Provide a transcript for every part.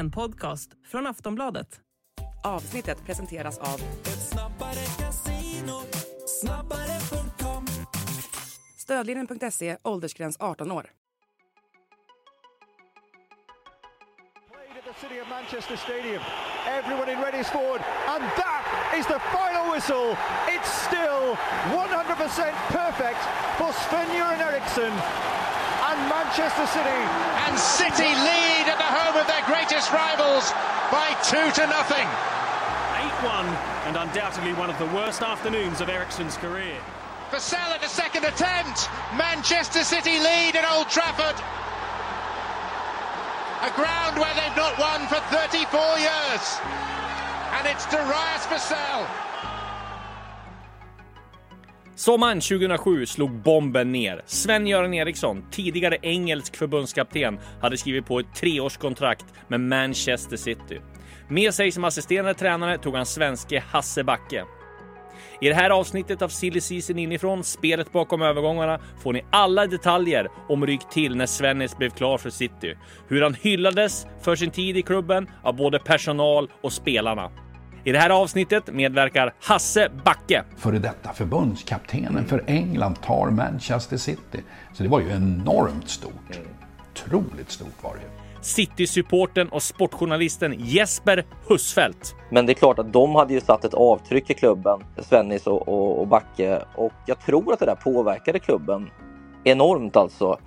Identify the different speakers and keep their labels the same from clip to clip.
Speaker 1: En podcast från Aftonbladet.
Speaker 2: Avsnittet presenteras av Stödlinjen.se, åldersgräns 18 år.
Speaker 3: City of Manchester Stadium. Everyone in ready is forward, and that is the final whistle. It's still 100% perfect for Sven-Göran Eriksson and Manchester City.
Speaker 4: And City lead at the home of their greatest rivals by two to nothing.
Speaker 5: 8-1 and undoubtedly one of the worst afternoons of Ericsson's career.
Speaker 4: Vassell at the second attempt. Manchester City lead at Old Trafford. A ground where they've not won for 34 years. And it's Darius Vassell.
Speaker 6: Sommaren 2007 slog bomben ner. Sven-Göran Eriksson, tidigare engelsk förbundskapten, hade skrivit på ett treårskontrakt med Manchester City. Med sig som assisterande tränare tog han svenske Hasse Backe. I det här avsnittet av Silly Season inifrån, spelet bakom övergångarna, får ni alla detaljer om ryck till när Svennis blev klar för City. Hur han hyllades för sin tid i klubben av både personal och spelarna. I det här avsnittet medverkar Hasse Backe.
Speaker 7: före detta förbundskaptenen för England tar Manchester City. Så det var ju enormt stort. Otroligt stort var det ju.
Speaker 6: City-supporten och sportjournalisten Jesper Husfeldt.
Speaker 8: Men det är klart att de hade ju satt ett avtryck i klubben, Svennis och, och, och Backe. Och jag tror att det där påverkade klubben enormt alltså.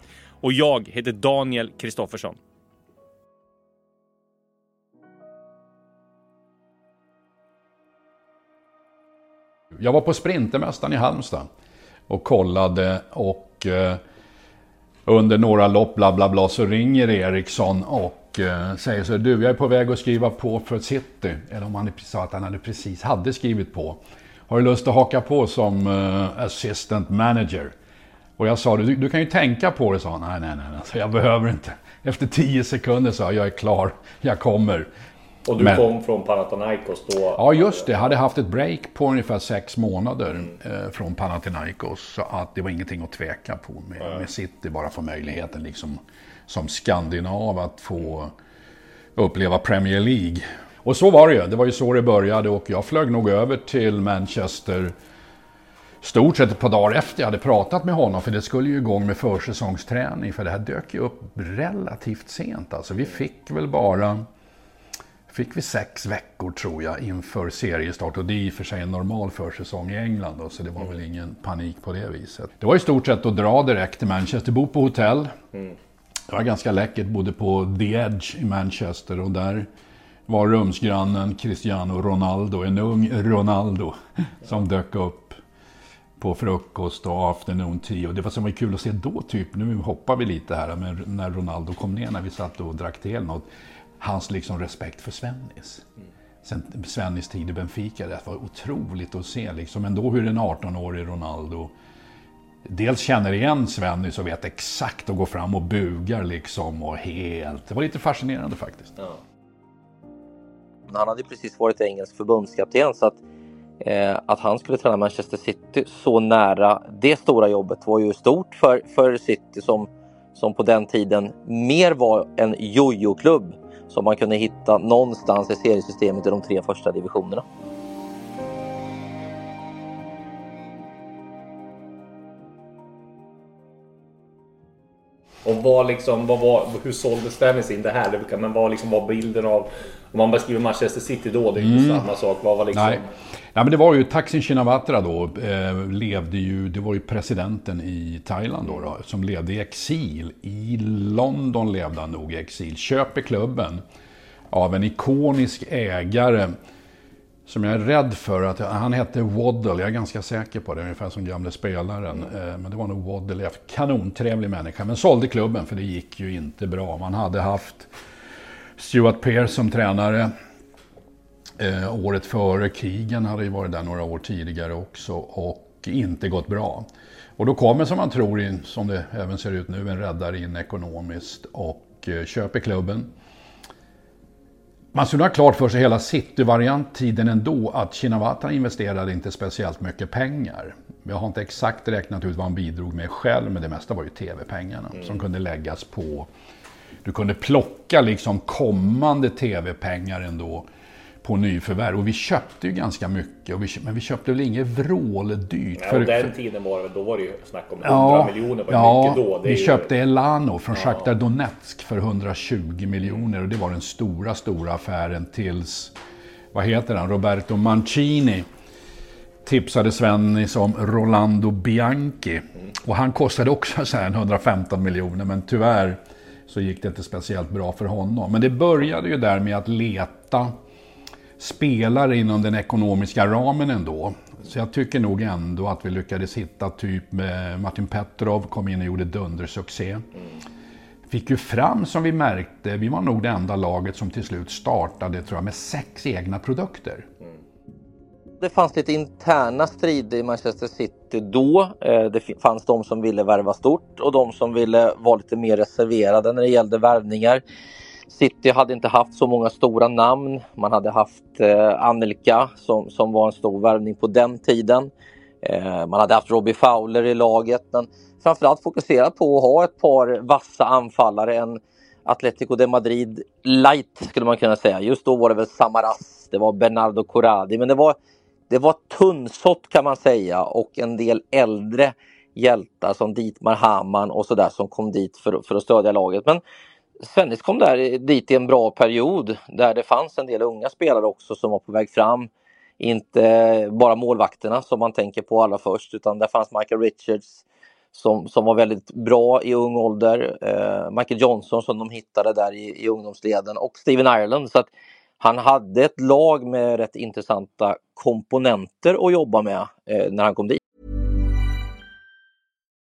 Speaker 6: Och jag heter Daniel Kristoffersson.
Speaker 7: Jag var på Sprintermästaren i Halmstad och kollade och eh, under några lopp bla bla bla så ringer Eriksson och eh, säger så här, du jag är på väg att skriva på för City. Eller om han sa att han hade precis hade skrivit på. Har du lust att haka på som eh, assistant manager? Och jag sa, du, du kan ju tänka på det, sa han. Nej, nej, nej, alltså, jag behöver inte. Efter tio sekunder sa jag, jag är klar, jag kommer.
Speaker 6: Och du
Speaker 7: Men-
Speaker 6: kom från Panathinaikos då?
Speaker 7: Ja, just det. Jag hade haft ett break på ungefär sex månader eh, från Panathinaikos. Så att det var ingenting att tveka på med, med City. Bara få möjligheten liksom, som skandinav att få uppleva Premier League. Och så var det ju. Det var ju så det började och jag flög nog över till Manchester stort sett ett par dagar efter jag hade pratat med honom. För det skulle ju igång med försäsongsträning. För det här dök ju upp relativt sent. Alltså vi fick väl bara fick vi sex veckor tror jag inför seriestart och det är i och för sig en normal försäsong i England då, så det var väl ingen panik på det viset. Det var i stort sett att dra direkt till Manchester, bo på hotell. Det var ganska läckert, bodde på The Edge i Manchester och där var rumsgrannen Cristiano Ronaldo, en ung Ronaldo, som dök upp på frukost och afternoon tea. Och det var som var kul att se då, typ, nu hoppar vi lite här, men när Ronaldo kom ner när vi satt och drack eller något. Hans liksom respekt för Svennis. Sen Svennis tid i Benfica, det var otroligt att se liksom ändå hur en 18-årig Ronaldo dels känner igen Svennis och vet exakt att gå fram och bugar liksom och helt. Det var lite fascinerande faktiskt.
Speaker 8: Han hade precis varit engelsk förbundskapten så att, eh, att han skulle träna Manchester City så nära det stora jobbet var ju stort för, för City som, som på den tiden mer var en jojo-klubb som man kunde hitta någonstans i seriesystemet i de tre första divisionerna.
Speaker 6: Och vad liksom, vad var, hur såldes Dennis in det här? Men vad liksom var bilden av... Om man beskriver Manchester City då, det är ju samma sak. Vad var liksom...
Speaker 7: Nej. Nej, men det var ju Thaksin Shinawatra då, eh, levde ju, det var ju presidenten i Thailand då, då, som levde i exil. I London levde han nog i exil. Köper klubben av en ikonisk ägare som jag är rädd för att, han hette Waddle, jag är ganska säker på det, ungefär som gamle spelaren. Eh, Men det var nog Waddle, kanontrevlig människa, men sålde klubben för det gick ju inte bra. Man hade haft Stuart Pearce som tränare. Eh, året före Keegan hade ju varit där några år tidigare också och inte gått bra. Och då kommer som man tror, in, som det även ser ut nu, en räddare in ekonomiskt och eh, köper klubben. Man skulle ha klart för sig hela City-variant-tiden ändå att Shinawatra investerade inte speciellt mycket pengar. Jag har inte exakt räknat ut vad han bidrog med själv, men det mesta var ju tv-pengarna som kunde läggas på. Du kunde plocka liksom kommande tv-pengar ändå på nyförvärv. Och vi köpte ju ganska mycket, och vi, men vi köpte väl inget vråldyrt.
Speaker 6: Ja, och den tiden var det, då var det ju snack om 100 ja, miljoner. Var ja, mycket då.
Speaker 7: vi ju... köpte Elano från ja. Shakhtar Donetsk för 120 miljoner och det var den stora, stora affären tills, vad heter han, Roberto Mancini tipsade Svennis om Rolando Bianchi. Mm. Och han kostade också så 115 miljoner, men tyvärr så gick det inte speciellt bra för honom. Men det började ju där med att leta spelare inom den ekonomiska ramen ändå. Så jag tycker nog ändå att vi lyckades hitta typ med Martin Petrov, kom in och gjorde dundersuccé. Fick ju fram, som vi märkte, vi var nog det enda laget som till slut startade, tror jag, med sex egna produkter.
Speaker 8: Det fanns lite interna strider i Manchester City då. Eh, det fanns de som ville värva stort och de som ville vara lite mer reserverade när det gällde värvningar. City hade inte haft så många stora namn. Man hade haft eh, Anelka som, som var en stor värvning på den tiden. Eh, man hade haft Robbie Fowler i laget men framförallt fokuserat på att ha ett par vassa anfallare. En Atletico de Madrid light skulle man kunna säga. Just då var det väl Samaras, det var Bernardo Corradi men det var, det var tunnsått kan man säga och en del äldre hjältar som Dietmar Hamann och sådär som kom dit för, för att stödja laget. Men Svennis kom där dit i en bra period där det fanns en del unga spelare också som var på väg fram. Inte bara målvakterna som man tänker på allra först utan där fanns Michael Richards som, som var väldigt bra i ung ålder. Eh, Michael Johnson som de hittade där i, i ungdomsleden och Steven Ireland. Så att han hade ett lag med rätt intressanta komponenter att jobba med eh, när han kom dit.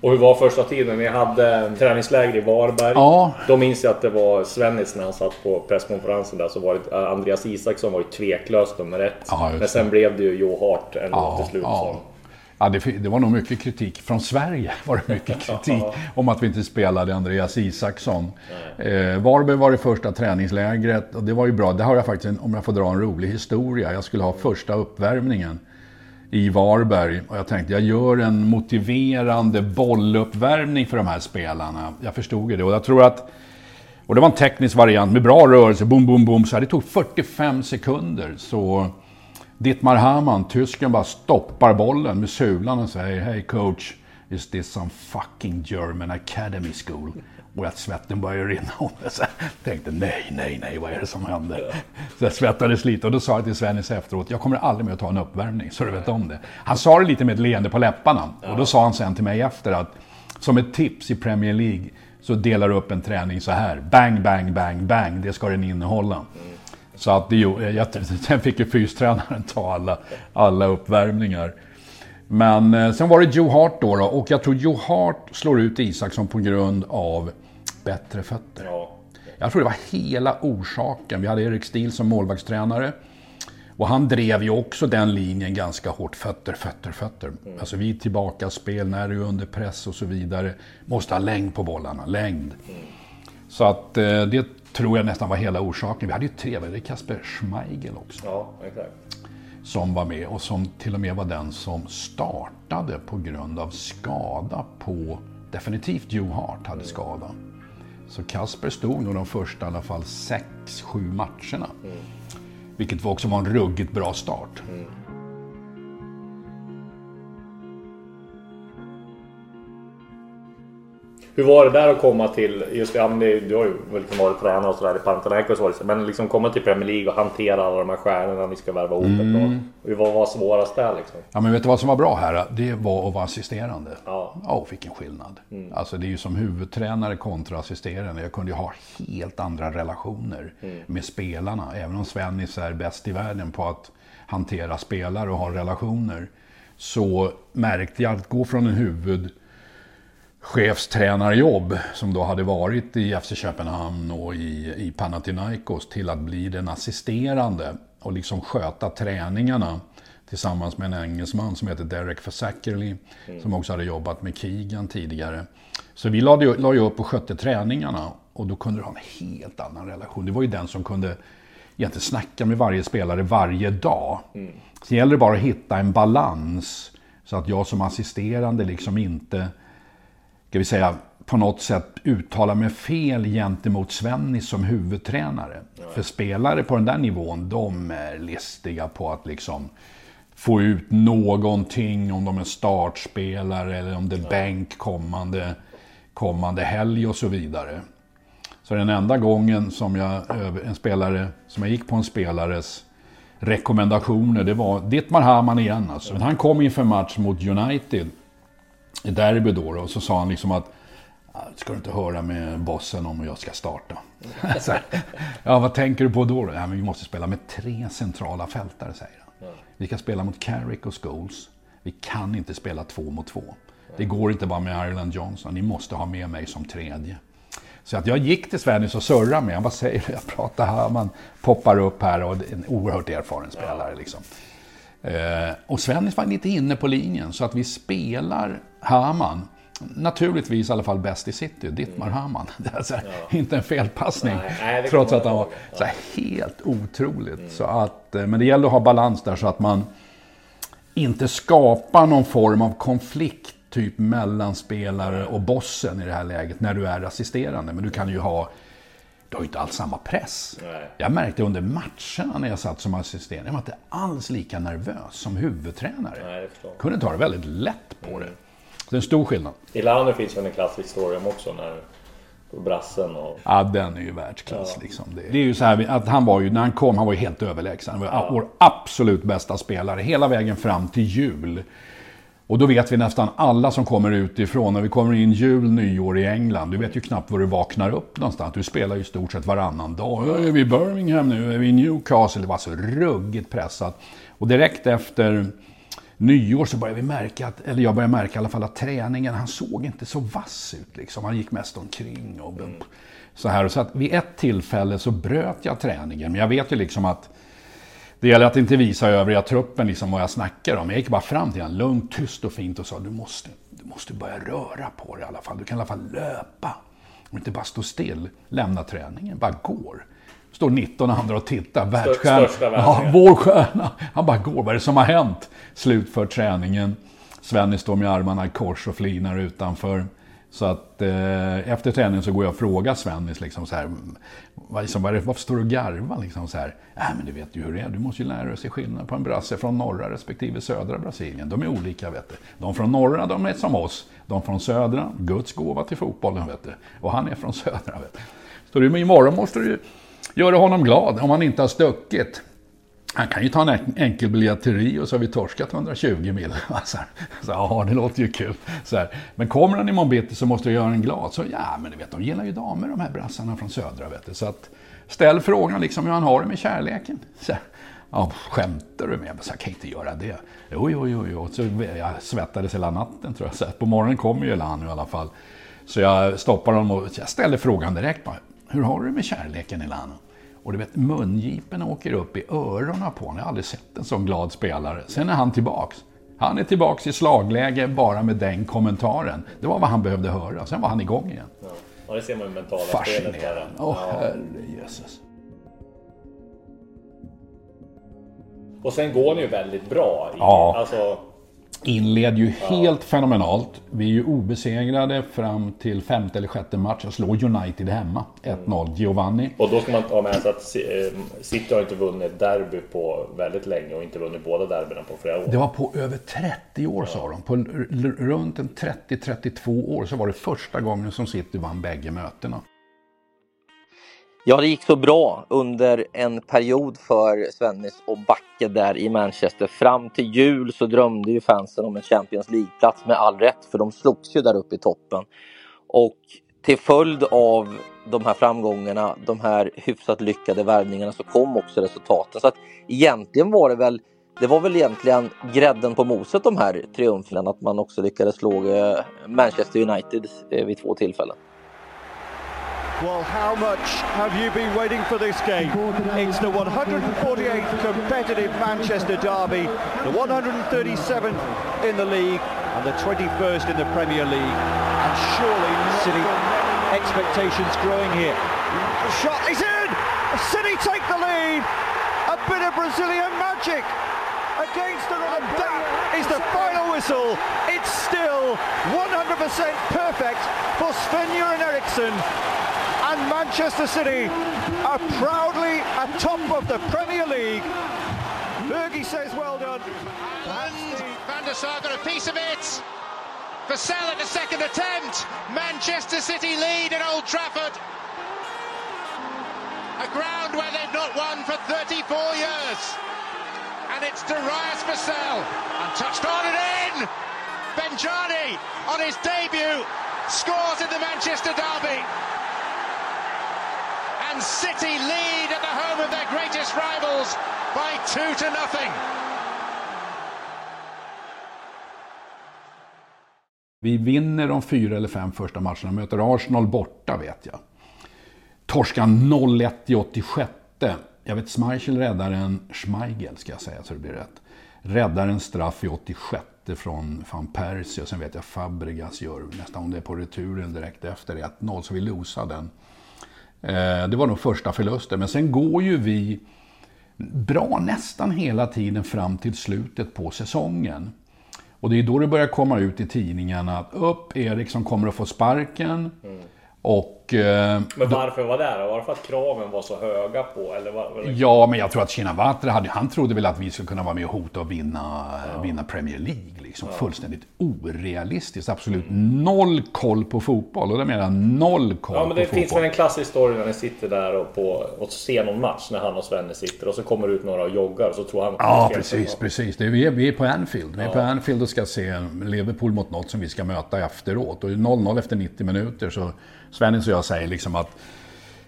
Speaker 6: Och hur var första tiden? Ni hade träningsläger i Varberg.
Speaker 7: Ja.
Speaker 6: Då minns jag att det var Svennis när han satt på presskonferensen där så var det eh, Andreas Isaksson var ju tveklöst nummer ett. Ja, Men sen blev det ju Joe Hart ändå ja, till slut. Ja.
Speaker 7: Ja, det, det, var nog mycket kritik. Från Sverige var det mycket kritik om att vi inte spelade Andreas Isaksson. Eh, Varberg var det första träningslägret och det var ju bra. Det har jag faktiskt, om jag får dra en rolig historia. Jag skulle ha första uppvärmningen i Varberg. Och jag tänkte jag gör en motiverande bolluppvärmning för de här spelarna. Jag förstod ju det och jag tror att och det var en teknisk variant med bra rörelse, boom, boom, boom. Så det tog 45 sekunder. Så Dietmar Hamann, tysken, bara stoppar bollen med sulan och säger Hey coach, is this some fucking German academy school? Och att svetten började rinna om mig. Så jag tänkte nej, nej, nej, vad är det som händer? Så jag svettades lite och då sa jag till Svennis efteråt, jag kommer aldrig mer att ta en uppvärmning, så du vet om det. Han sa det lite med ett leende på läpparna. Och då sa han sen till mig efter att, som ett tips i Premier League, så delar du upp en träning så här. Bang, bang, bang, bang, det ska den innehålla. Så att det, jag, sen fick ju fystränaren ta alla, alla uppvärmningar. Men eh, sen var det Joe Hart då, då, och jag tror Joe Hart slår ut Isaksson på grund av bättre fötter. Ja. Jag tror det var hela orsaken. Vi hade Erik Stil som målvaktstränare. Och han drev ju också den linjen ganska hårt. Fötter, fötter, fötter. Mm. Alltså vi tillbaka spel, när du är under press och så vidare. Måste ha längd på bollarna, längd. Mm. Så att eh, det tror jag nästan var hela orsaken. Vi hade ju trevligare Kasper Schmeigel också.
Speaker 6: Ja, exakt.
Speaker 7: Som var med och som till och med var den som startade på grund av skada på, definitivt Joe Hart hade skada. Så Kasper stod nog de första i alla fall 6-7 matcherna. Mm. Vilket också var en ruggigt bra start. Mm.
Speaker 6: Hur var det där att komma till, just ja, du har ju liksom varit tränare och sådär i Panathinaikos men liksom komma till Premier League och hantera alla de här stjärnorna ni ska värva ihop mm. Hur var, var svårast där liksom?
Speaker 7: Ja men vet du vad som var bra här? Det var att vara assisterande. Ja. Ja, vilken skillnad. Mm. Alltså det är ju som huvudtränare kontra assisterande. Jag kunde ju ha helt andra relationer mm. med spelarna. Även om Svennis är bäst i världen på att hantera spelare och ha relationer så märkte jag att gå från en huvudchefstränarjobb som då hade varit i FC Köpenhamn och i, i Panathinaikos till att bli den assisterande och liksom sköta träningarna tillsammans med en engelsman som heter Derek Fasackerly mm. som också hade jobbat med Keegan tidigare. Så vi la ju upp och skötte träningarna och då kunde du ha en helt annan relation. Det var ju den som kunde egentligen snacka med varje spelare varje dag. Mm. Sen gäller det bara att hitta en balans så att jag som assisterande liksom inte, ska vi säga, på något sätt uttalar mig fel gentemot Svennis som huvudtränare. Ja. För spelare på den där nivån, de är listiga på att liksom få ut någonting om de är startspelare eller om det är bänk kommande, kommande helg och så vidare. Så den enda gången som jag, en spelare, som jag gick på en spelares rekommendationer, det var Dittmar Hamann igen alltså. Men han kom inför match mot United i derby då, och så sa han liksom att ah, Ska du inte höra med bossen om jag ska starta? här, ja, vad tänker du på då? då? Ja, men vi måste spela med tre centrala fältare, säger han. Vi ska spela mot Carrick och Scholes. Vi kan inte spela två mot två. Det går inte bara med Ireland Johnson. Ni måste ha med mig som tredje. Så att jag gick till Svennis och surrade med honom. Vad säger du? Jag pratar här. Man poppar upp här och en oerhört erfaren spelare. Liksom. Eh, och Svennis var lite inne på linjen. Så att vi spelar Haman. Naturligtvis i alla fall bäst i city, Dittmar mm. Hamann. ja. Inte en felpassning. Nej, nej, trots att han var så här, helt otroligt. Mm. Så att, eh, men det gäller att ha balans där så att man inte skapar någon form av konflikt typ mellanspelare och bossen i det här läget när du är assisterande. Men du kan ju ha du har ju inte alls samma press. Nej. Jag märkte under matcherna när jag satt som assisterande, jag var inte alls lika nervös som huvudtränare. Nej, jag kunde ta det väldigt lätt på mm. det. Det är en stor skillnad.
Speaker 6: I Lanner finns väl en klassisk story om också när brassen och...
Speaker 7: Ja, den är ju världsklass ja. liksom. Det, det, är ju så här att han var ju, när han kom, han var ju helt överlägsen. Han var ja. vår absolut bästa spelare hela vägen fram till jul. Och då vet vi nästan alla som kommer utifrån, när vi kommer in jul, nyår i England, du vet ju knappt var du vaknar upp någonstans. Du spelar ju i stort sett varannan dag. Är vi i Birmingham nu? Är vi i Newcastle? Det var så ruggigt pressat. Och direkt efter nyår så började vi märka, att, eller jag började märka i alla fall att träningen, han såg inte så vass ut liksom. Han gick mest omkring och så här. Så att vid ett tillfälle så bröt jag träningen. Men jag vet ju liksom att det gäller att inte visa övriga truppen liksom vad jag snackar om. Jag gick bara fram till honom, lugnt, tyst och fint och sa du måste, du måste börja röra på dig i alla fall. Du kan i alla fall löpa. Och inte bara stå still, lämna träningen, bara går. Står 19 andra och tittar, världsstjärna. Ja, vår stjärna. Han bara går, vad är det som har hänt? Slutför träningen. Svenny står med armarna i kors och flinar utanför. Så att eh, efter träningen så går jag och frågar Svennis liksom så här, vad, liksom, varför står du och garvar? Liksom så här, äh, men du vet ju hur det är, du måste ju lära dig se skillnad på en brasse från norra respektive södra Brasilien. De är olika vet du. De från norra, de är som oss. De från södra, Guds gåva till fotbollen vet du. Och han är från södra vet du. Så du, imorgon måste du göra honom glad om han inte har stuckit. Han kan ju ta en enkel biljett till Rio så har vi torskat 120 mil. Så, här, så ja, det låter ju kul. Så här. Men kommer han imorgon bitti så måste du göra en glad. Så ja, men du vet, de gillar ju damer de här brassarna från södra. Vet du. Så att, ställ frågan liksom hur han har det med kärleken. Så här, ja, skämtar du med mig? Jag kan inte göra det. Jo, jo, jo, jo. Så jag svettades hela natten tror jag. Så på morgonen kommer ju Elano i alla fall. Så jag stoppar honom och jag ställer frågan direkt. Bara, hur har du det med kärleken Elano? Och du vet, mungipen åker upp i öronen på honom. Jag har aldrig sett en sån glad spelare. Sen är han tillbaks. Han är tillbaks i slagläge bara med den kommentaren. Det var vad han behövde höra. Sen var han igång igen.
Speaker 6: Ja, det ser man ju mentala
Speaker 7: Fascinerande. Åh, oh, ja. herre Jesus.
Speaker 6: Och sen går ni ju väldigt bra.
Speaker 7: I, ja. Alltså, inleder ju ja. helt fenomenalt. Vi är ju obesegrade fram till femte eller sjätte match. Jag slår United hemma. 1-0, mm. Giovanni.
Speaker 6: Och då ska man ta med sig att eh, City har inte vunnit derby på väldigt länge och inte vunnit båda derbyna på flera år.
Speaker 7: Det var på över 30 år ja. sa de. På runt en 30-32 år så var det första gången som City vann bägge mötena.
Speaker 8: Ja, det gick så bra under en period för Svennis och Backe där i Manchester. Fram till jul så drömde ju fansen om en Champions League-plats med all rätt, för de slogs ju där uppe i toppen. Och till följd av de här framgångarna, de här hyfsat lyckade värvningarna, så kom också resultaten. Så att egentligen var det väl det var väl egentligen grädden på moset de här triumferna, att man också lyckades slå eh, Manchester United eh, vid två tillfällen.
Speaker 3: Well, how much have you been waiting for this game? It's the 148th competitive Manchester derby, the 137th in the league, and the 21st in the Premier League. And surely City expectations growing here. The shot is in! City take the lead! A bit of Brazilian magic against the run. That is the final whistle. It's still 100% perfect for Sven-Göran Eriksson and Manchester City are proudly atop of the Premier League. Fergie says well done.
Speaker 4: And Van der Sar got a piece of it. For Sell at the second attempt. Manchester City lead at Old Trafford. A ground where they've not won for 34 years. And it's Darius Vassell. And touched on and in. Benjani on his debut scores in the Manchester Derby. City lead at the home of their greatest rivals by two to nothing.
Speaker 7: Vi vinner de fyra eller fem första matcherna, möter Arsenal borta vet jag. Torskar 0-1 i 86. Jag vet Schmeichel räddar en, Schmeichel ska jag säga så det blir rätt. Räddar en straff i 86 från van Persie och sen vet jag Fabregas gör nästan om det är på returen direkt efter 1-0 så vi losar den. Eh, det var nog första förlusten men sen går ju vi bra nästan hela tiden fram till slutet på säsongen. Och det är då det börjar komma ut i tidningarna att upp, Eriksson kommer att få sparken.
Speaker 6: Mm.
Speaker 7: Och... Eh,
Speaker 6: Men varför var det? Var det för att kraven var så höga på? Eller var, var det...
Speaker 7: Ja, men jag tror att Shinawatra hade, han trodde väl att vi skulle kunna vara med och hota och vinna, vinna Premier League. Liksom. Fullständigt orealistiskt. Absolut noll koll på fotboll. Och det menar jag noll koll
Speaker 6: Ja, men det
Speaker 7: på
Speaker 6: finns
Speaker 7: fotboll.
Speaker 6: väl en klassisk story när ni sitter där och, på, och ser någon match när han och Svenne sitter och så kommer det ut några och joggar och så tror han...
Speaker 7: Ja, precis, precis. Det är, vi, är, vi är på Anfield. Vi är på Anfield och ska se Liverpool mot något som vi ska möta efteråt. Och 0-0 efter 90 minuter så Svennis och jag säger liksom att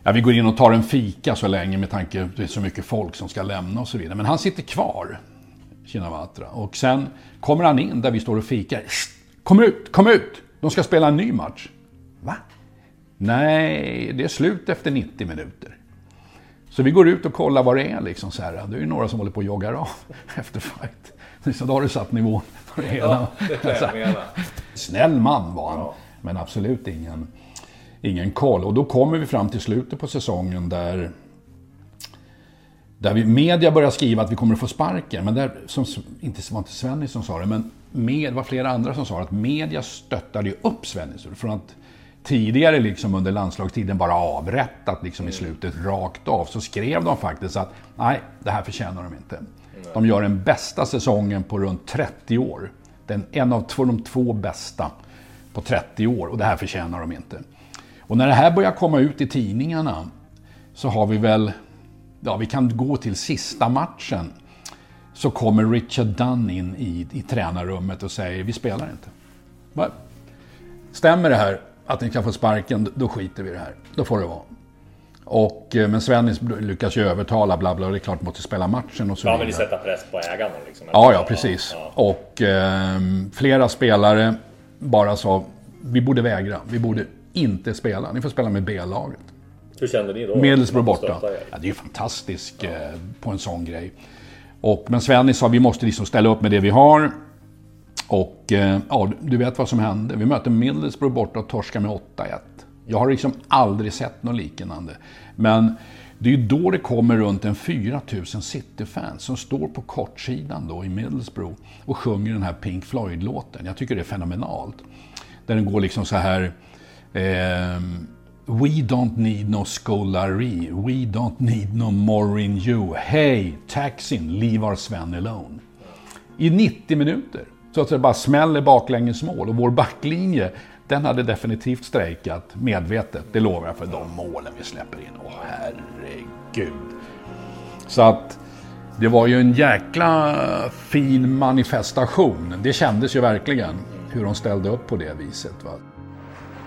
Speaker 7: ja, vi går in och tar en fika så länge med tanke på att det är så mycket folk som ska lämna och så vidare. Men han sitter kvar, Shinawatra. Och sen kommer han in där vi står och fikar. Kom ut, kom ut! De ska spela en ny match. Va? Nej, det är slut efter 90 minuter. Så vi går ut och kollar vad det är. Liksom så här. Det är ju några som håller på och joggar av efter fight. Så då har du satt nivån på det hela.
Speaker 6: Ja, det är det jag menar.
Speaker 7: Snäll man var han. Men absolut ingen, ingen koll. Och då kommer vi fram till slutet på säsongen där där vi, media börjar skriva att vi kommer att få sparken. Men där, som, inte var inte Svennis som sa det, men med, det var flera andra som sa att media stöttade ju upp Svennis. Från att tidigare liksom under landslagstiden bara avrättat liksom i slutet rakt av. Så skrev de faktiskt att nej, det här förtjänar de inte. De gör den bästa säsongen på runt 30 år. Den, en av två, de två bästa på 30 år och det här förtjänar de inte. Och när det här börjar komma ut i tidningarna så har vi väl, ja vi kan gå till sista matchen. Så kommer Richard Dunn in i, i tränarrummet och säger vi spelar inte. Va? Stämmer det här att ni kan få sparken, då skiter vi i det här. Då får det vara. Och, eh, men Svennis lyckas ju övertala bla bla, och det är klart att måste spela matchen och så
Speaker 6: Ja,
Speaker 7: vidare.
Speaker 6: men ni sätta press på ägarna liksom.
Speaker 7: Ja, ja, precis. Och eh, flera spelare bara sa, vi borde vägra, vi borde inte spela. Ni får spela med B-laget.
Speaker 6: Hur kände ni då? Får
Speaker 7: borta. Ja, det är ju fantastiskt eh, på en sån grej. Och, men Svennis sa, vi måste liksom ställa upp med det vi har. Och eh, ja, du vet vad som hände. Vi möter Middlesbrough borta och torskar med 8-1. Jag har liksom aldrig sett något liknande. Men det är ju då det kommer runt en 4000 City-fans som står på kortsidan då i Middlesbrough och sjunger den här Pink Floyd-låten. Jag tycker det är fenomenalt. Där den går liksom så här... Ehm, We don't need no scolari. We don't need no more in you. Hey, taxin, leave our Sven alone. I 90 minuter. Så att det bara smäller baklängesmål. Och vår backlinje, den hade definitivt strejkat medvetet. Det lovar jag för de målen vi släpper in. Åh herregud. Så att det var ju en jäkla fin manifestation. Det kändes ju verkligen hur de ställde upp på det viset. Va?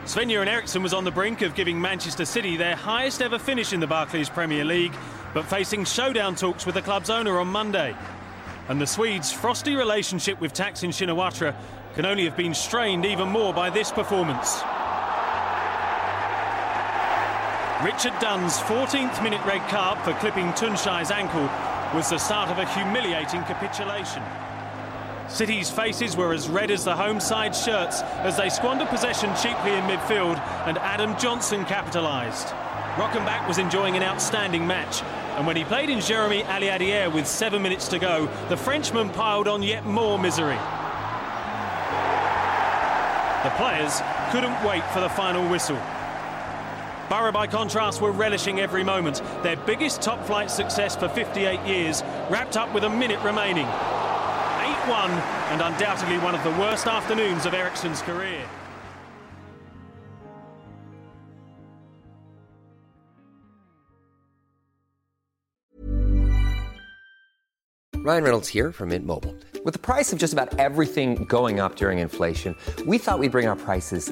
Speaker 5: Sven-Göran Eriksson was on the brink of giving Manchester City their highest ever finish in the Barclays Premier League, but facing showdown talks with the club's owner on Monday. And the Swedes' frosty relationship with Taksin Shinawatra can only have been strained even more by this performance. Richard Dunn's 14th minute red card for clipping Tunshai's ankle was the start of a humiliating capitulation. City's faces were as red as the home side shirts as they squandered possession cheaply in midfield and Adam Johnson capitalised. Rockenbach was enjoying an outstanding match, and when he played in Jeremy Aliadier with seven minutes to go, the Frenchman piled on yet more misery. The players couldn't wait for the final whistle. Borough, by contrast, were relishing every moment. Their biggest top flight success for 58 years wrapped up with a minute remaining. 8 1, and undoubtedly one of the worst afternoons of Ericsson's career.
Speaker 9: Ryan Reynolds here from Mint Mobile. With the price of just about everything going up during inflation, we thought we'd bring our prices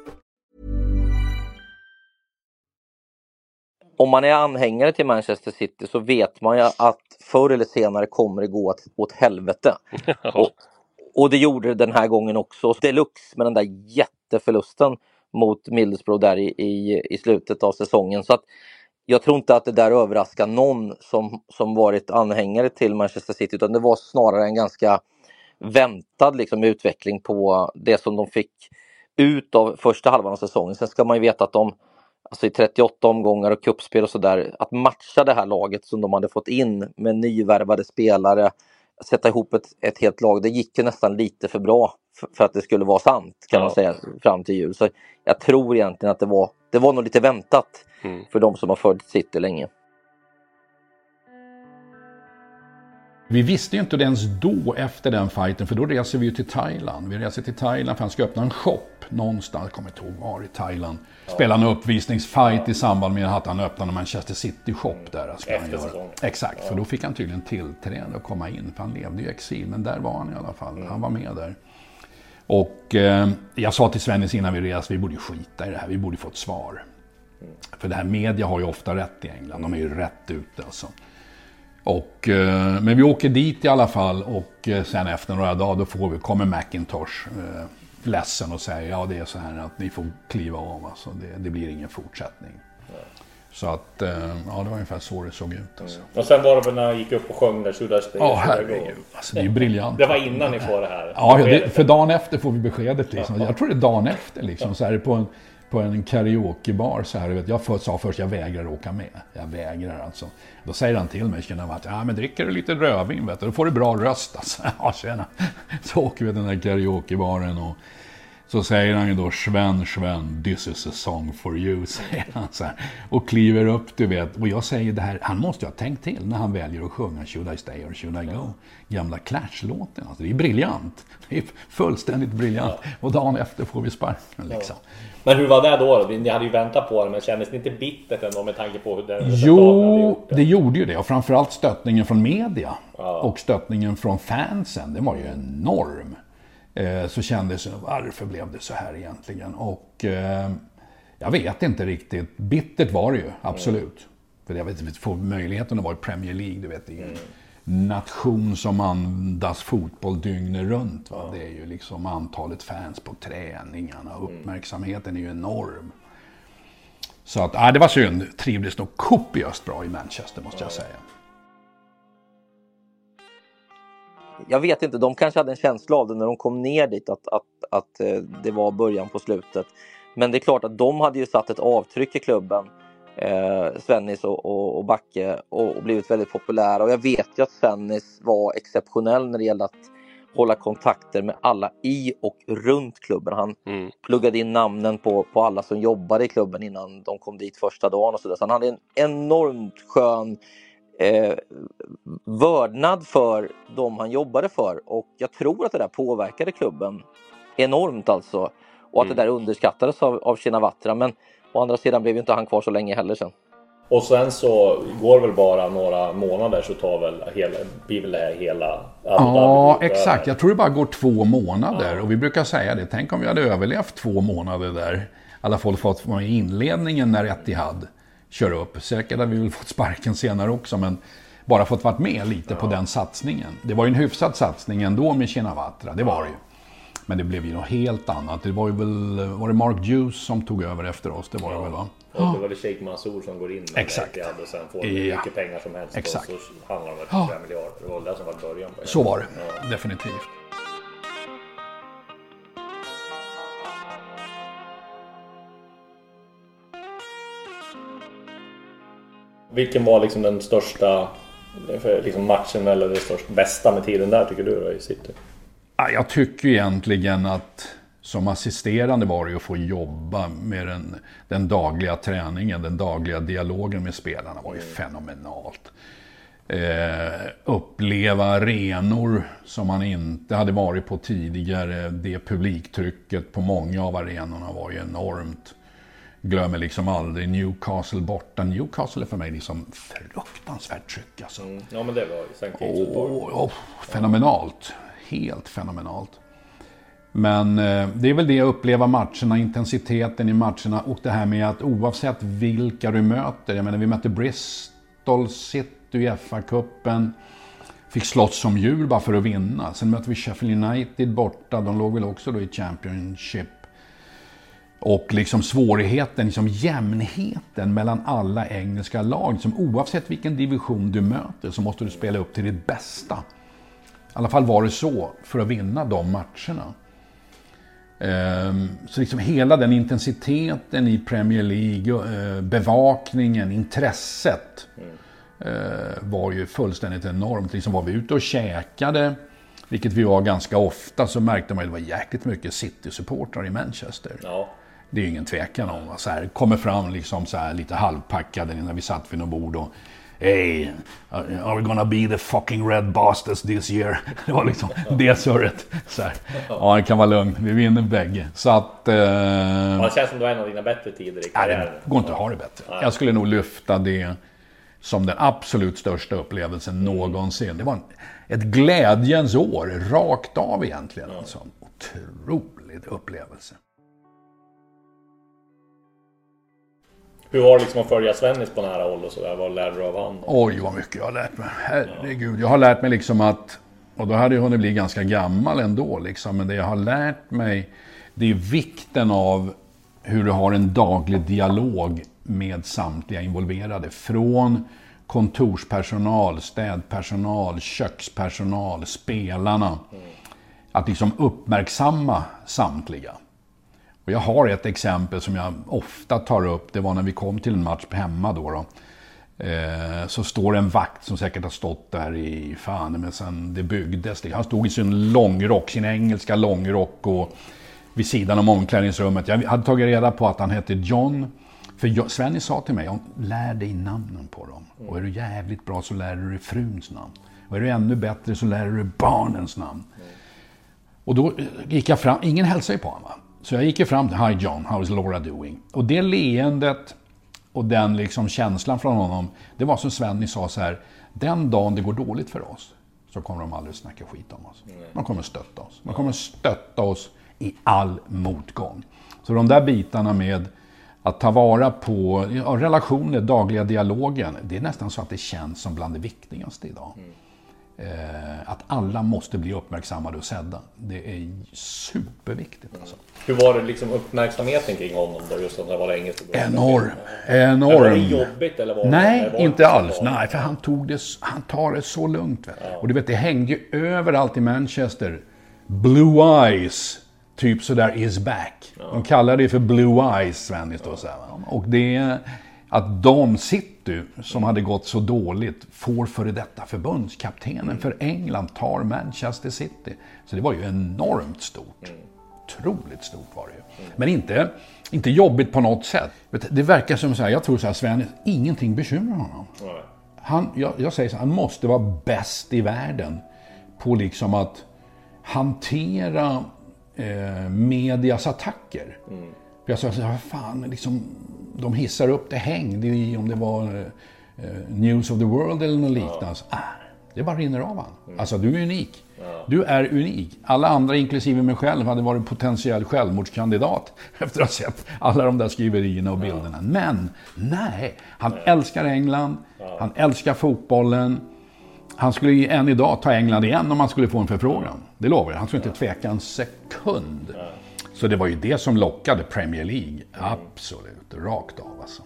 Speaker 8: Om man är anhängare till Manchester City så vet man ju att förr eller senare kommer det gå åt, åt helvete. Och, och det gjorde det den här gången också. Deluxe med den där jätteförlusten mot Middlesbrough där i, i, i slutet av säsongen. Så att jag tror inte att det där överraskar någon som, som varit anhängare till Manchester City utan det var snarare en ganska väntad liksom, utveckling på det som de fick ut av första halvan av säsongen. Sen ska man ju veta att de alltså i 38 omgångar och kuppspel och sådär, att matcha det här laget som de hade fått in med nyvärvade spelare, sätta ihop ett, ett helt lag, det gick ju nästan lite för bra för, för att det skulle vara sant kan
Speaker 10: Ja.
Speaker 8: man säga fram till jul. Så jag tror egentligen att det var, det var nog lite väntat
Speaker 10: Mm.
Speaker 8: för de som har följt City länge.
Speaker 7: Vi visste ju inte ens då efter den fighten, för då reser vi ju till Thailand. Vi reser till Thailand för han ska öppna en shop någonstans, jag kommer inte ihåg var i Thailand. Spela en uppvisningsfight i samband med att han öppnade Manchester City shop där. Ska han göra. Exakt, för då fick han tydligen tillträde och komma in, för han levde ju i exil. Men där var han i alla fall, han var med där. Och eh, jag sa till Svennis innan vi reste, vi borde skita i det här, vi borde få ett svar. För det här media har ju ofta rätt i England, de är ju rätt ute alltså. Och, eh, men vi åker dit i alla fall och eh, sen efter några dagar då får vi, kommer Macintosh eh, ledsen och säger ja det är så här att ni får kliva av alltså, det, det blir ingen fortsättning. Så att, ja det var ungefär så det såg ut alltså.
Speaker 10: Och sen var det väl när han gick upp och sjöng där Should I Stay?
Speaker 7: Ja, herregud. Alltså, det är ju briljant.
Speaker 10: Det var innan ni får det här
Speaker 7: Ja, det, för dagen efter får vi beskedet. Liksom. Jag tror det är dagen efter. Liksom, så här, på, en, på en karaokebar. Så här, vet, jag sa först jag vägrar åka med. Jag vägrar alltså. Då säger han till mig, känner att ja, men dricker du lite rödvin vet du, då får du bra röst. Alltså. Ja, tjena. Så åker vi till den här karaokebaren. Och, så säger han ju då Sven, Sven, this is a song for you, säger han så här. Och kliver upp, du vet. Och jag säger det här, han måste ju ha tänkt till när han väljer att sjunga Should I stay or should I go? Gamla Clash-låten. Alltså, det är briljant. Det är fullständigt briljant. Och dagen efter får vi sparken liksom.
Speaker 10: Men hur var det då? Ni hade ju väntat på det, men kändes det inte bittert ändå med tanke på hur den
Speaker 7: Jo, det gjorde ju det. Och framförallt stöttningen från media och stöttningen från fansen, den var ju enorm. Eh, så kändes det, varför blev det så här egentligen? Och eh, jag vet inte riktigt. Bittert var det ju, absolut. För jag vet inte, få möjligheten att vara i Premier League, du vet. Det en nation som andas fotboll dygnet runt. Va? Det är ju liksom antalet fans på träningarna, uppmärksamheten är ju enorm. Så att, ja, det var synd. Trivdes nog kopiöst bra i Manchester måste jag säga.
Speaker 8: Jag vet inte, de kanske hade en känsla av det när de kom ner dit att, att, att eh, det var början på slutet. Men det är klart att de hade ju satt ett avtryck i klubben, eh, Svennis och, och, och Backe, och, och blivit väldigt populära. Och jag vet ju att Svennis var exceptionell när det gällde att hålla kontakter med alla i och runt klubben. Han pluggade in namnen på, på alla som jobbade i klubben innan de kom dit första dagen och så, där. så han hade en enormt skön eh, vördnad för de han jobbade för och jag tror att det där påverkade klubben enormt alltså. och att det där underskattades av, av Shinawatra. Men å andra sidan blev ju inte han kvar så länge heller sen.
Speaker 10: Och sen så går väl bara några månader så tar väl hela, blir väl det här hela
Speaker 7: Ja, exakt. Jag tror det bara går två månader. Ja. Och vi brukar säga det. Tänk om vi hade överlevt två månader där. I alla fall fått vara i inledningen när Etihad kör upp. Säkert hade vi väl fått sparken senare också. Men bara fått varit med lite ja. på den satsningen. Det var ju en hyfsad satsning ändå med Shinawatra. Det var det ju. Men det blev ju något helt annat. Det var ju väl, var det Mark Juice som tog över efter oss? Det var det väl va?
Speaker 10: Och det var det Sheikh Mansour som går in med
Speaker 7: Exakt.
Speaker 10: och sen får hur ja. mycket pengar som helst.
Speaker 7: Exakt.
Speaker 10: Och så handlar det om 25 miljarder. Det var det som var början på det.
Speaker 7: Så var det, ja. definitivt.
Speaker 10: Vilken var liksom den största liksom matchen eller det största, bästa med tiden där tycker du då i City?
Speaker 7: Jag tycker egentligen att som assisterande var det att få jobba med den, den dagliga träningen, den dagliga dialogen med spelarna var ju fenomenalt. Eh, uppleva arenor som man inte hade varit på tidigare. Det publiktrycket på många av arenorna var ju enormt. Glömmer liksom aldrig Newcastle borta. Newcastle är för mig liksom fruktansvärt tryck alltså. Mm.
Speaker 10: Ja men det var ju St.
Speaker 7: oh, oh, Fenomenalt. Helt fenomenalt. Men eh, det är väl det jag upplever matcherna, intensiteten i matcherna och det här med att oavsett vilka du möter. Jag menar vi mötte Bristol City i FA-cupen. Fick slåss som djur bara för att vinna. Sen mötte vi Sheffield United borta. De låg väl också då i Championship. Och liksom svårigheten, liksom jämnheten mellan alla engelska lag. Som oavsett vilken division du möter så måste du spela upp till ditt bästa. I alla fall var det så för att vinna de matcherna. Ehm, så liksom hela den intensiteten i Premier League, eh, bevakningen, intresset mm. var ju fullständigt enormt. Liksom var vi ute och käkade, vilket vi var ganska ofta, så märkte man att det var jäkligt mycket City-supportrar i Manchester.
Speaker 10: Ja.
Speaker 7: Det är ju ingen tvekan om. Så här, kommer fram liksom så här, lite halvpackade när vi satt vid något bord och Hey, are we gonna be the fucking red bastards this year? Det var liksom det surret. Så här. Ja, det kan vara lugnt. Vi vinner bägge. Så att... Eh... Ja,
Speaker 10: det känns som det var en av dina bättre tider i karriären.
Speaker 7: Nej, det går inte att ha det bättre. Nej. Jag skulle nog lyfta det som den absolut största upplevelsen mm. någonsin. Det var en, ett glädjens år, rakt av egentligen. Mm. Alltså. Otrolig upplevelse.
Speaker 10: Hur var det liksom att följa Svennis på nära håll och sådär? Vad lärde du av honom?
Speaker 7: Oj, vad mycket jag har lärt mig. Herregud. Jag har lärt mig liksom att, och då hade jag hunnit bli ganska gammal ändå liksom, men det jag har lärt mig, det är vikten av hur du har en daglig dialog med samtliga involverade. Från kontorspersonal, städpersonal, kökspersonal, spelarna. Att liksom uppmärksamma samtliga. Och jag har ett exempel som jag ofta tar upp. Det var när vi kom till en match hemma då. då. Eh, så står en vakt som säkert har stått där i fan men sen det byggdes. Han stod i sin långrock, sin engelska långrock och vid sidan om omklädningsrummet. Jag hade tagit reda på att han hette John. För Svenny sa till mig, lär dig namnen på dem. Och är du jävligt bra så lär du dig fruns namn. Och är du ännu bättre så lär du dig barnens namn. Och då gick jag fram, ingen hälsade ju på honom. Så jag gick ju fram till Hi John, how is Laura doing? Och det leendet och den liksom känslan från honom, det var som Svenny sa så här, den dagen det går dåligt för oss så kommer de aldrig snacka skit om oss. De kommer stötta oss. De kommer stötta oss i all motgång. Så de där bitarna med att ta vara på ja, relationer, dagliga dialogen, det är nästan så att det känns som bland det viktigaste idag. Eh, att alla måste bli uppmärksammade och sedda. Det är superviktigt. Alltså.
Speaker 10: Hur var det liksom uppmärksamheten kring honom då? Just när det var engelska?
Speaker 7: Enorm. Enorm.
Speaker 10: Var det jobbigt eller var
Speaker 7: Nej,
Speaker 10: det, var
Speaker 7: inte alls. Nej, för han, tog det, han tar det så lugnt. Ja. Och du vet, det hängde ju överallt i Manchester. Blue Eyes, typ sådär, is back. Ja. De kallade det för Blue Eyes, Svennis. Ja. Och det att de City, som hade gått så dåligt, får före detta förbundskaptenen för England tar Manchester City. Så det var ju enormt stort. Mm. Otroligt stort var det ju. Men inte, inte jobbigt på något sätt. Det verkar som så här, jag tror så här, Sven, ingenting bekymrar honom. Han, jag, jag säger så här, han måste vara bäst i världen på liksom att hantera eh, medias attacker.
Speaker 10: Mm.
Speaker 7: Jag sa så här, fan, liksom, de hissar upp det, häng, det är, om det var eh, News of the World eller något liknande. Ah, det bara rinner av han.
Speaker 10: Mm.
Speaker 7: Alltså, du är unik. Du är unik. Alla andra, inklusive mig själv, hade varit potentiell självmordskandidat efter att ha sett alla de där skriverierna och bilderna. Men, nej. Han älskar England. Han älskar fotbollen. Han skulle ju än idag ta England igen om han skulle få en förfrågan. Det lovar jag. Han skulle inte tveka en sekund. Så det var ju det som lockade Premier League. Absolut. Rakt av alltså.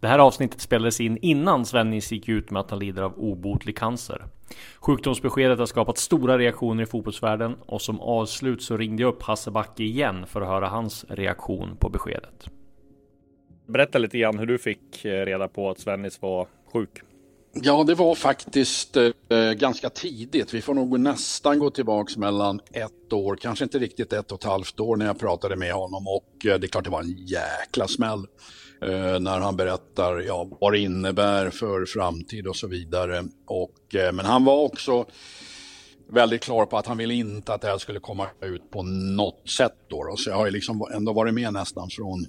Speaker 6: Det här avsnittet spelades in innan Svennis gick ut med att han lider av obotlig cancer. Sjukdomsbeskedet har skapat stora reaktioner i fotbollsvärlden och som avslut så ringde jag upp Hasse Backe igen för att höra hans reaktion på beskedet. Berätta lite grann hur du fick eh, reda på att Svennis var sjuk.
Speaker 7: Ja, det var faktiskt eh, ganska tidigt. Vi får nog nästan gå tillbaks mellan ett år, kanske inte riktigt ett och ett halvt år när jag pratade med honom och eh, det är klart det var en jäkla smäll. Eh, när han berättar ja, vad det innebär för framtid och så vidare. Och, eh, men han var också väldigt klar på att han ville inte att det här skulle komma ut på något sätt. Då, då. Så jag har ju liksom ändå varit med nästan från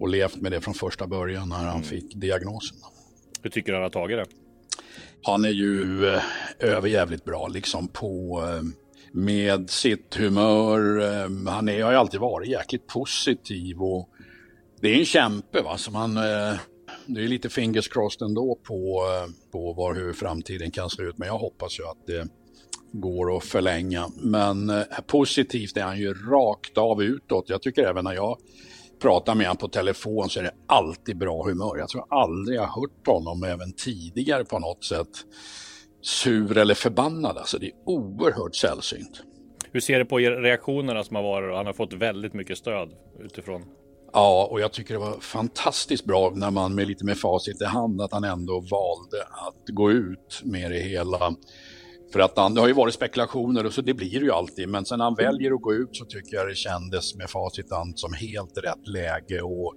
Speaker 7: och levt med det från första början när han fick diagnosen.
Speaker 6: Hur tycker du han har tagit det?
Speaker 7: Han är ju eh, överjävligt bra liksom på eh, med sitt humör. Eh, han är, har ju alltid varit jäkligt positiv och det är en kämpe va som han eh, det är lite fingers crossed ändå på, eh, på var, hur framtiden kan se ut. Men jag hoppas ju att det går att förlänga. Men eh, positivt är han ju rakt av utåt. Jag tycker även när jag pratar med honom på telefon så är det alltid bra humör. Jag tror aldrig jag har hört honom även tidigare på något sätt sur eller förbannad. Alltså det är oerhört sällsynt.
Speaker 6: Hur ser du på reaktionerna som har varit? Han har fått väldigt mycket stöd utifrån.
Speaker 7: Ja, och jag tycker det var fantastiskt bra när man med lite med facit i hand att han ändå valde att gå ut med det hela. För att han, det har ju varit spekulationer och så det blir det ju alltid. Men sen när han väljer att gå ut så tycker jag det kändes med facit hand som helt rätt läge. Och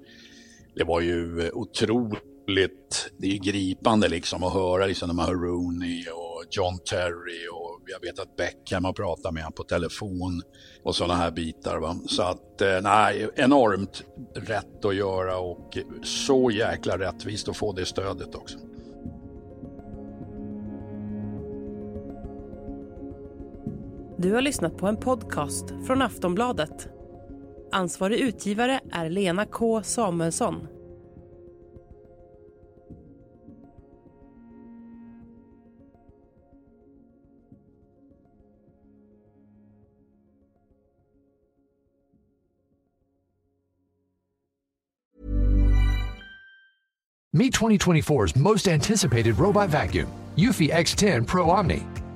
Speaker 7: det var ju otroligt, det är ju gripande liksom att höra liksom när man hör Rooney och John Terry och jag vet att Beckham har pratat med honom på telefon och sådana här bitar. Va? Så att eh, nej, enormt rätt att göra och så jäkla rättvist att få det stödet också.
Speaker 1: Du har lyssnat på en podcast från Aftonbladet. Ansvarig utgivare är Lena K Samuelsson.
Speaker 11: Meet 2024's most anticipated robot vacuum, Eufy X10 Pro Omni.